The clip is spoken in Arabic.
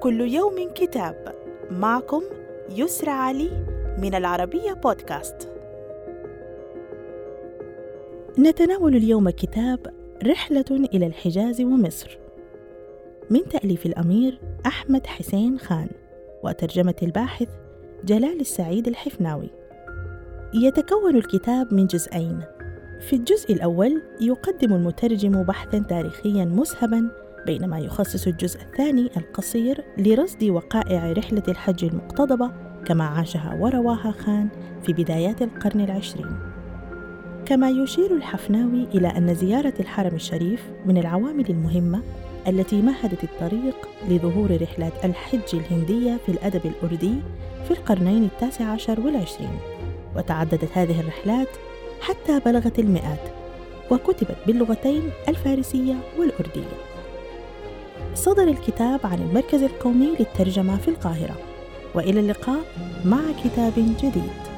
كل يوم كتاب. معكم يسرى علي من العربية بودكاست. نتناول اليوم كتاب رحلة إلى الحجاز ومصر. من تأليف الأمير أحمد حسين خان وترجمة الباحث جلال السعيد الحفناوي. يتكون الكتاب من جزئين. في الجزء الأول يقدم المترجم بحثا تاريخيا مسهبا بينما يخصص الجزء الثاني القصير لرصد وقائع رحلة الحج المقتضبة كما عاشها ورواها خان في بدايات القرن العشرين. كما يشير الحفناوي إلى أن زيارة الحرم الشريف من العوامل المهمة التي مهدت الطريق لظهور رحلات الحج الهندية في الأدب الأردي في القرنين التاسع عشر والعشرين وتعددت هذه الرحلات حتى بلغت المئات وكتبت باللغتين الفارسية والأردية. صدر الكتاب عن المركز القومي للترجمة في القاهرة. وإلى اللقاء مع كتاب جديد.